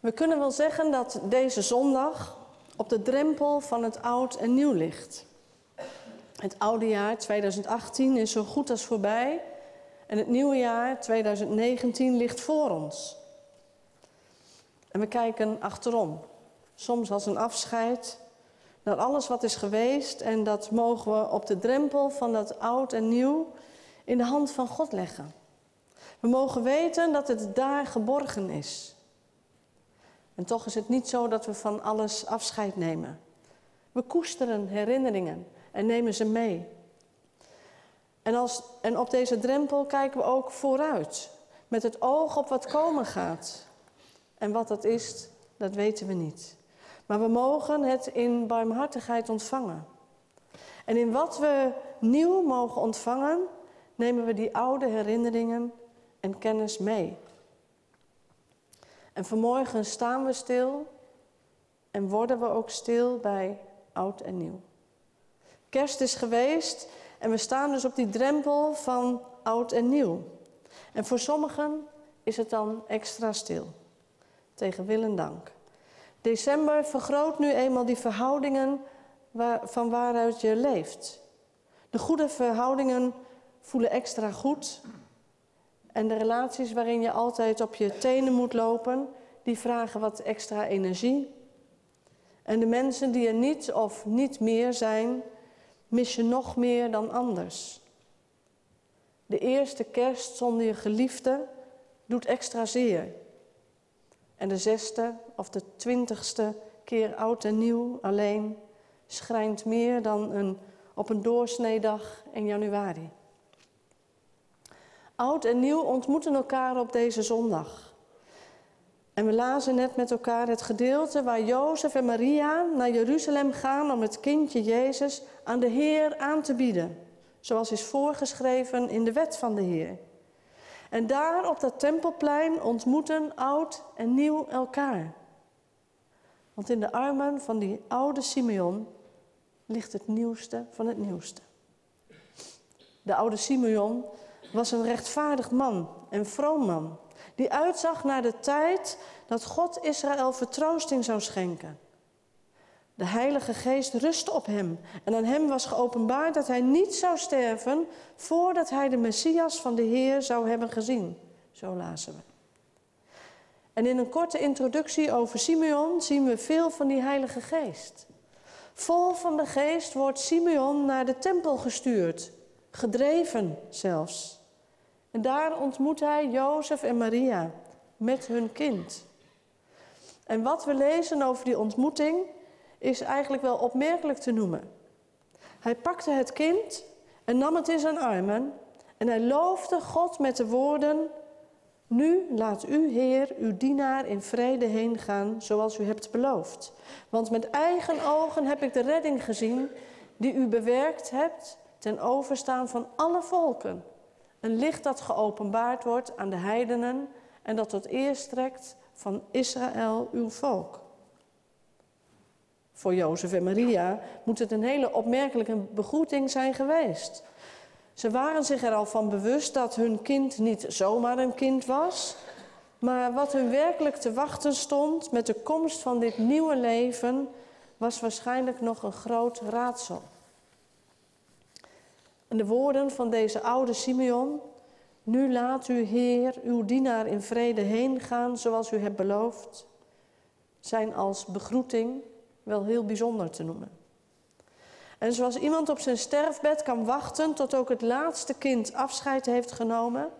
We kunnen wel zeggen dat deze zondag op de drempel van het oud en nieuw ligt. Het oude jaar 2018 is zo goed als voorbij en het nieuwe jaar 2019 ligt voor ons. En we kijken achterom, soms als een afscheid naar alles wat is geweest en dat mogen we op de drempel van dat oud en nieuw in de hand van God leggen. We mogen weten dat het daar geborgen is. En toch is het niet zo dat we van alles afscheid nemen. We koesteren herinneringen en nemen ze mee. En, als, en op deze drempel kijken we ook vooruit, met het oog op wat komen gaat. En wat dat is, dat weten we niet. Maar we mogen het in barmhartigheid ontvangen. En in wat we nieuw mogen ontvangen, nemen we die oude herinneringen en kennis mee. En vanmorgen staan we stil en worden we ook stil bij oud en nieuw. Kerst is geweest en we staan dus op die drempel van oud en nieuw. En voor sommigen is het dan extra stil. Tegen wil en dank. December vergroot nu eenmaal die verhoudingen van waaruit je leeft. De goede verhoudingen voelen extra goed. En de relaties waarin je altijd op je tenen moet lopen, die vragen wat extra energie. En de mensen die er niet of niet meer zijn, mis je nog meer dan anders. De eerste kerst zonder je geliefde doet extra zeer. En de zesde of de twintigste keer oud en nieuw alleen schrijnt meer dan een, op een doorsneedag in januari. Oud en nieuw ontmoeten elkaar op deze zondag. En we lazen net met elkaar het gedeelte waar Jozef en Maria naar Jeruzalem gaan om het kindje Jezus aan de Heer aan te bieden, zoals is voorgeschreven in de wet van de Heer. En daar op dat tempelplein ontmoeten oud en nieuw elkaar. Want in de armen van die oude Simeon ligt het nieuwste van het nieuwste. De oude Simeon was een rechtvaardig man en vroom man, die uitzag naar de tijd dat God Israël vertroosting zou schenken. De Heilige Geest rustte op hem en aan hem was geopenbaard dat hij niet zou sterven voordat hij de Messias van de Heer zou hebben gezien. Zo lazen we. En in een korte introductie over Simeon zien we veel van die Heilige Geest. Vol van de Geest wordt Simeon naar de tempel gestuurd, gedreven zelfs. Daar ontmoet hij Jozef en Maria met hun kind. En wat we lezen over die ontmoeting is eigenlijk wel opmerkelijk te noemen. Hij pakte het kind en nam het in zijn armen en hij loofde God met de woorden: Nu laat u, Heer, uw dienaar in vrede heen gaan, zoals u hebt beloofd. Want met eigen ogen heb ik de redding gezien die u bewerkt hebt ten overstaan van alle volken. Een licht dat geopenbaard wordt aan de heidenen en dat tot eer strekt van Israël, uw volk. Voor Jozef en Maria moet het een hele opmerkelijke begroeting zijn geweest. Ze waren zich er al van bewust dat hun kind niet zomaar een kind was, maar wat hun werkelijk te wachten stond met de komst van dit nieuwe leven, was waarschijnlijk nog een groot raadsel. En de woorden van deze oude Simeon, nu laat u Heer uw dienaar in vrede heen gaan zoals u hebt beloofd, zijn als begroeting wel heel bijzonder te noemen. En zoals iemand op zijn sterfbed kan wachten tot ook het laatste kind afscheid heeft genomen,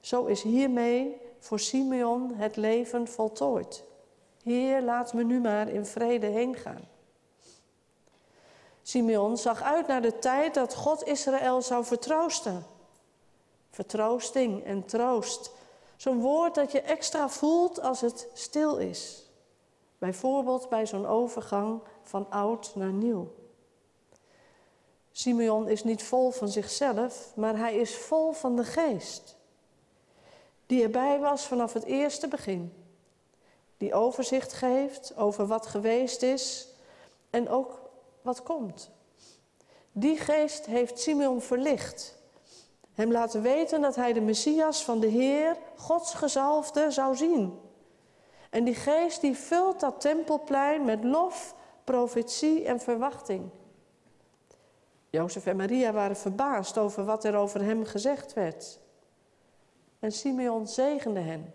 zo is hiermee voor Simeon het leven voltooid. Heer, laat me nu maar in vrede heen gaan. Simeon zag uit naar de tijd dat God Israël zou vertroosten. Vertroosting en troost. Zo'n woord dat je extra voelt als het stil is. Bijvoorbeeld bij zo'n overgang van oud naar nieuw. Simeon is niet vol van zichzelf, maar hij is vol van de geest. Die erbij was vanaf het eerste begin. Die overzicht geeft over wat geweest is en ook wat komt. Die geest heeft Simeon verlicht. Hem laten weten dat hij de Messias van de Heer, Gods gezalfde, zou zien. En die geest die vult dat tempelplein met lof, profetie en verwachting. Jozef en Maria waren verbaasd over wat er over hem gezegd werd. En Simeon zegende hen.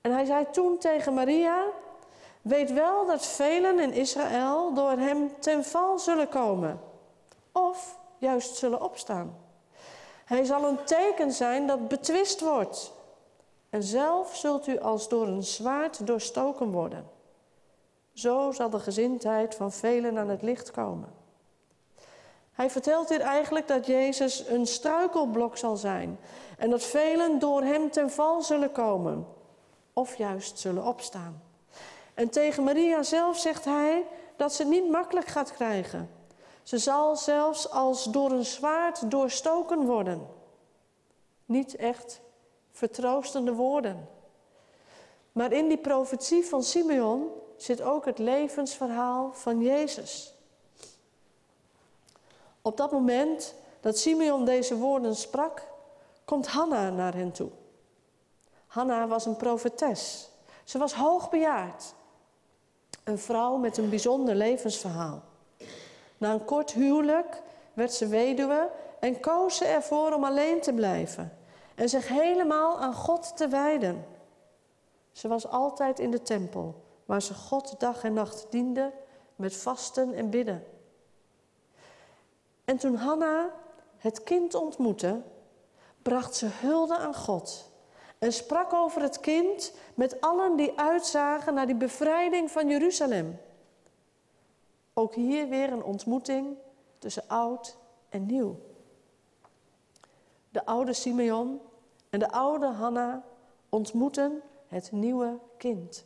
En hij zei toen tegen Maria: Weet wel dat velen in Israël door hem ten val zullen komen, of juist zullen opstaan. Hij zal een teken zijn dat betwist wordt. En zelf zult u als door een zwaard doorstoken worden. Zo zal de gezindheid van velen aan het licht komen. Hij vertelt hier eigenlijk dat Jezus een struikelblok zal zijn en dat velen door hem ten val zullen komen of juist zullen opstaan. En tegen Maria zelf zegt hij dat ze het niet makkelijk gaat krijgen. Ze zal zelfs als door een zwaard doorstoken worden. Niet echt vertroostende woorden. Maar in die profetie van Simeon zit ook het levensverhaal van Jezus. Op dat moment dat Simeon deze woorden sprak, komt Hanna naar hen toe. Hanna was een profetes. Ze was hoogbejaard. Een vrouw met een bijzonder levensverhaal. Na een kort huwelijk werd ze weduwe en koos ze ervoor om alleen te blijven en zich helemaal aan God te wijden. Ze was altijd in de tempel, waar ze God dag en nacht diende met vasten en bidden. En toen Hanna het kind ontmoette, bracht ze hulde aan God en sprak over het kind met allen die uitzagen naar die bevrijding van Jeruzalem. Ook hier weer een ontmoeting tussen oud en nieuw. De oude Simeon en de oude Hanna ontmoeten het nieuwe kind.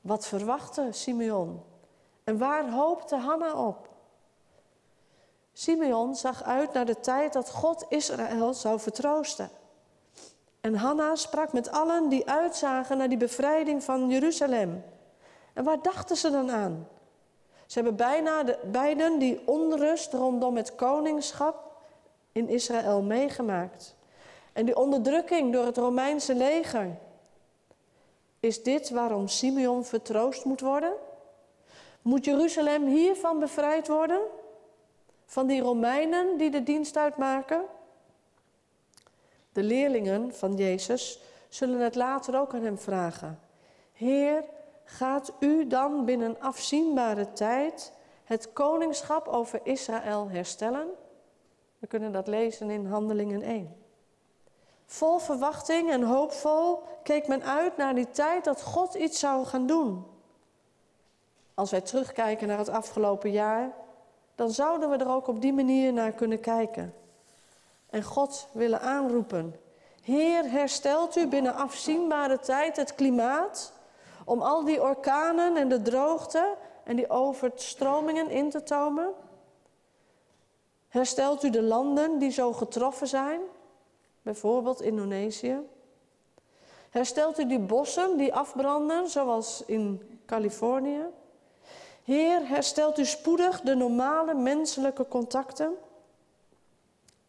Wat verwachtte Simeon en waar hoopte Hanna op? Simeon zag uit naar de tijd dat God Israël zou vertroosten. En Hanna sprak met allen die uitzagen naar die bevrijding van Jeruzalem. En waar dachten ze dan aan? Ze hebben bijna de, beiden die onrust rondom het koningschap in Israël meegemaakt. En die onderdrukking door het Romeinse leger. Is dit waarom Simeon vertroost moet worden? Moet Jeruzalem hiervan bevrijd worden? Van die Romeinen die de dienst uitmaken? De leerlingen van Jezus zullen het later ook aan hem vragen. Heer, gaat u dan binnen afzienbare tijd het koningschap over Israël herstellen? We kunnen dat lezen in Handelingen 1. Vol verwachting en hoopvol keek men uit naar die tijd dat God iets zou gaan doen. Als wij terugkijken naar het afgelopen jaar, dan zouden we er ook op die manier naar kunnen kijken. En God willen aanroepen. Heer, herstelt u binnen afzienbare tijd het klimaat om al die orkanen en de droogte en die overstromingen in te tomen? Herstelt u de landen die zo getroffen zijn, bijvoorbeeld Indonesië? Herstelt u die bossen die afbranden, zoals in Californië? Heer, herstelt u spoedig de normale menselijke contacten?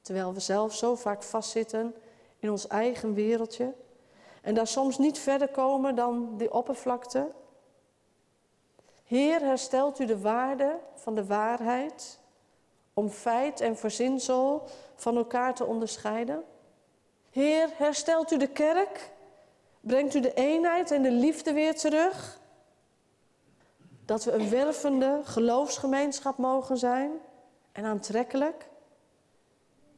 Terwijl we zelf zo vaak vastzitten in ons eigen wereldje en daar soms niet verder komen dan die oppervlakte. Heer, herstelt u de waarde van de waarheid om feit en verzinsel van elkaar te onderscheiden? Heer, herstelt u de kerk? Brengt u de eenheid en de liefde weer terug? Dat we een wervende geloofsgemeenschap mogen zijn en aantrekkelijk?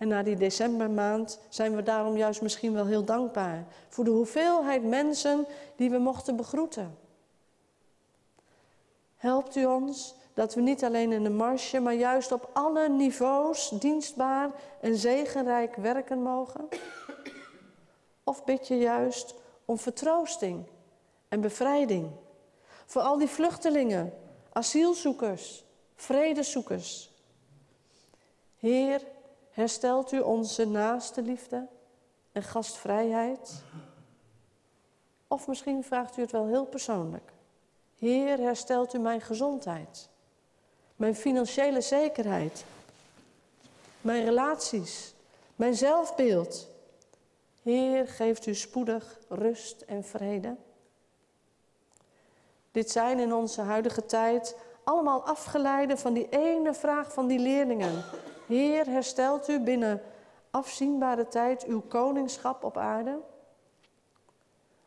En na die decembermaand zijn we daarom juist misschien wel heel dankbaar voor de hoeveelheid mensen die we mochten begroeten. Helpt u ons dat we niet alleen in de marge, maar juist op alle niveaus dienstbaar en zegenrijk werken mogen? Of bid je juist om vertroosting en bevrijding voor al die vluchtelingen, asielzoekers, vredezoekers? Heer, herstelt u onze naaste liefde en gastvrijheid? Of misschien vraagt u het wel heel persoonlijk. Heer, herstelt u mijn gezondheid? mijn financiële zekerheid, mijn relaties, mijn zelfbeeld. Heer, geeft u spoedig rust en vrede. Dit zijn in onze huidige tijd allemaal afgeleiden van die ene vraag van die leerlingen. Heer, herstelt u binnen afzienbare tijd uw koningschap op aarde?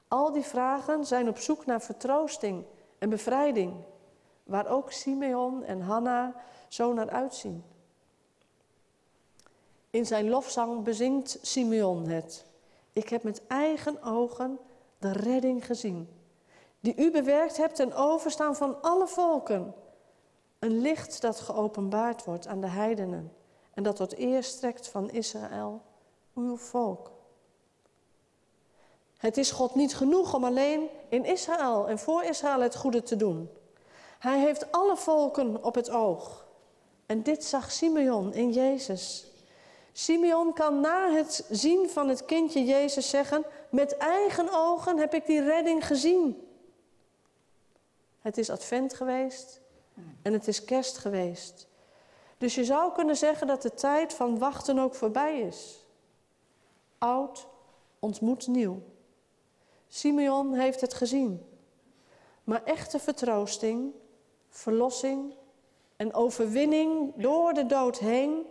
Al die vragen zijn op zoek naar vertroosting en bevrijding, waar ook Simeon en Hanna zo naar uitzien. In zijn lofzang bezingt Simeon het. Ik heb met eigen ogen de redding gezien, die u bewerkt hebt ten overstaan van alle volken. Een licht dat geopenbaard wordt aan de heidenen en dat tot eer strekt van Israël, uw volk. Het is God niet genoeg om alleen in Israël en voor Israël het goede te doen. Hij heeft alle volken op het oog. En dit zag Simeon in Jezus. Simeon kan na het zien van het kindje Jezus zeggen: Met eigen ogen heb ik die redding gezien. Het is advent geweest en het is kerst geweest. Dus je zou kunnen zeggen dat de tijd van wachten ook voorbij is. Oud ontmoet nieuw. Simeon heeft het gezien. Maar echte vertroosting, verlossing en overwinning door de dood heen,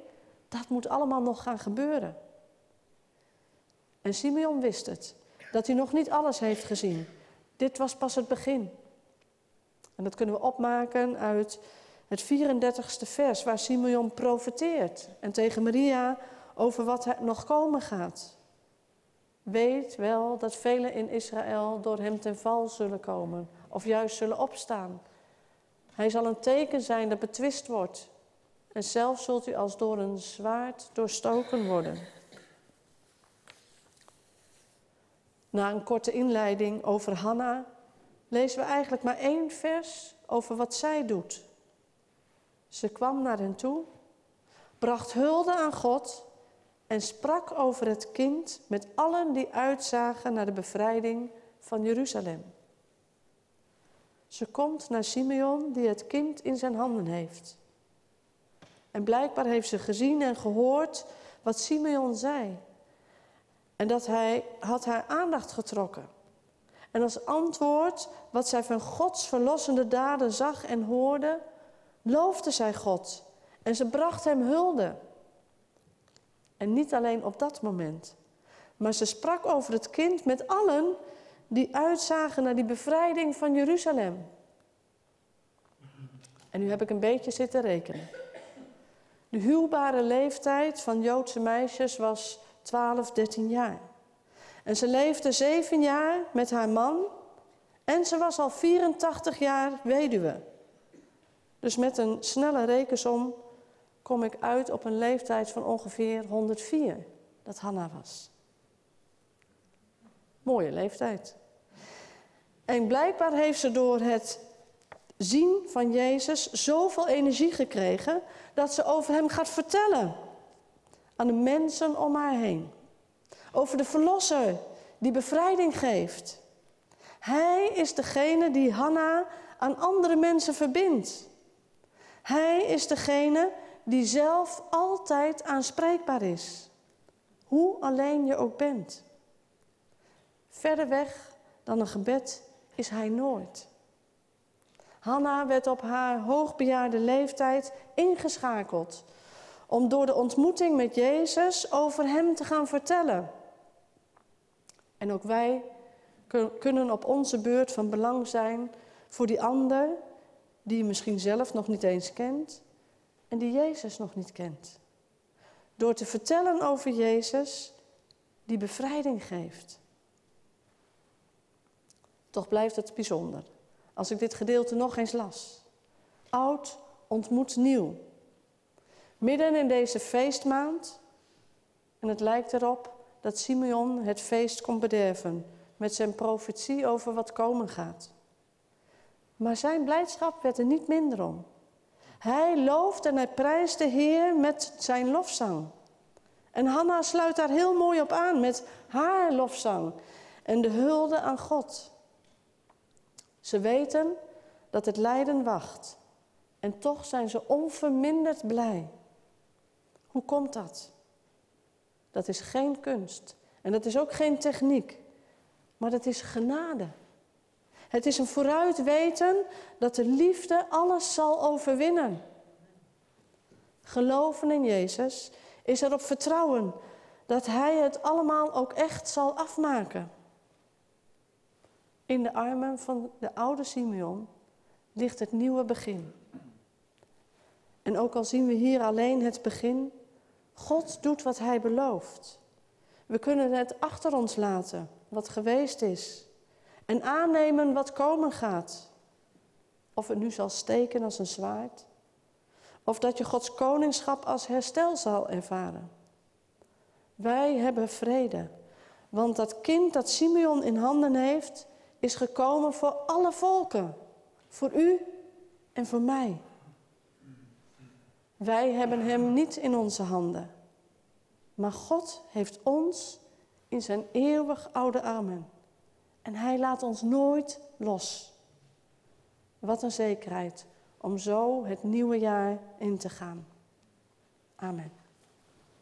dat moet allemaal nog gaan gebeuren. En Simeon wist het, dat hij nog niet alles heeft gezien. Dit was pas het begin. En dat kunnen we opmaken uit het 34ste vers, waar Simeon profeteert en tegen Maria over wat er nog komen gaat. Weet wel dat velen in Israël door hem ten val zullen komen, of juist zullen opstaan. Hij zal een teken zijn dat betwist wordt. En zelf zult u als door een zwaard doorstoken worden. Na een korte inleiding over Hanna lezen we eigenlijk maar één vers over wat zij doet. Ze kwam naar hen toe, bracht hulde aan God en sprak over het kind met allen die uitzagen naar de bevrijding van Jeruzalem. Ze komt naar Simeon die het kind in zijn handen heeft. En blijkbaar heeft ze gezien en gehoord wat Simeon zei. En dat hij had haar aandacht getrokken. En als antwoord wat zij van Gods verlossende daden zag en hoorde, loofde zij God. En ze bracht hem hulde. En niet alleen op dat moment. Maar ze sprak over het kind met allen die uitzagen naar die bevrijding van Jeruzalem. En nu heb ik een beetje zitten rekenen. De huwbare leeftijd van Joodse meisjes was 12, 13 jaar. En ze leefde zeven jaar met haar man en ze was al 84 jaar weduwe. Dus met een snelle rekensom kom ik uit op een leeftijd van ongeveer 104, dat Hanna was. Mooie leeftijd. En blijkbaar heeft ze door het zien van Jezus zoveel energie gekregen dat ze over hem gaat vertellen aan de mensen om haar heen. Over de Verlosser die bevrijding geeft. Hij is degene die Hanna aan andere mensen verbindt. Hij is degene die zelf altijd aanspreekbaar is. Hoe alleen je ook bent. Verder weg dan een gebed is hij nooit. Hanna werd op haar hoogbejaarde leeftijd ingeschakeld om door de ontmoeting met Jezus over Hem te gaan vertellen. En ook wij kunnen op onze beurt van belang zijn voor die ander die je misschien zelf nog niet eens kent en die Jezus nog niet kent. Door te vertellen over Jezus die bevrijding geeft. Toch blijft het bijzonder als ik dit gedeelte nog eens las. Oud ontmoet nieuw. Midden in deze feestmaand, en het lijkt erop dat Simeon het feest kon bederven met zijn profetie over wat komen gaat. Maar zijn blijdschap werd er niet minder om. Hij looft en hij prijst de Heer met zijn lofzang. En Hanna sluit daar heel mooi op aan met haar lofzang en de hulde aan God. Ze weten dat het lijden wacht en toch zijn ze onverminderd blij. Hoe komt dat? Dat is geen kunst en dat is ook geen techniek, maar dat is genade. Het is een vooruit weten dat de liefde alles zal overwinnen. Geloven in Jezus is erop vertrouwen dat Hij het allemaal ook echt zal afmaken. In de armen van de oude Simeon ligt het nieuwe begin. En ook al zien we hier alleen het begin, God doet wat Hij belooft. We kunnen het achter ons laten, wat geweest is, en aannemen wat komen gaat. Of het nu zal steken als een zwaard, of dat je Gods koningschap als herstel zal ervaren. Wij hebben vrede, want dat kind dat Simeon in handen heeft, is gekomen voor alle volken, voor u en voor mij. Wij hebben hem niet in onze handen, maar God heeft ons in zijn eeuwig oude armen. En hij laat ons nooit los. Wat een zekerheid om zo het nieuwe jaar in te gaan. Amen.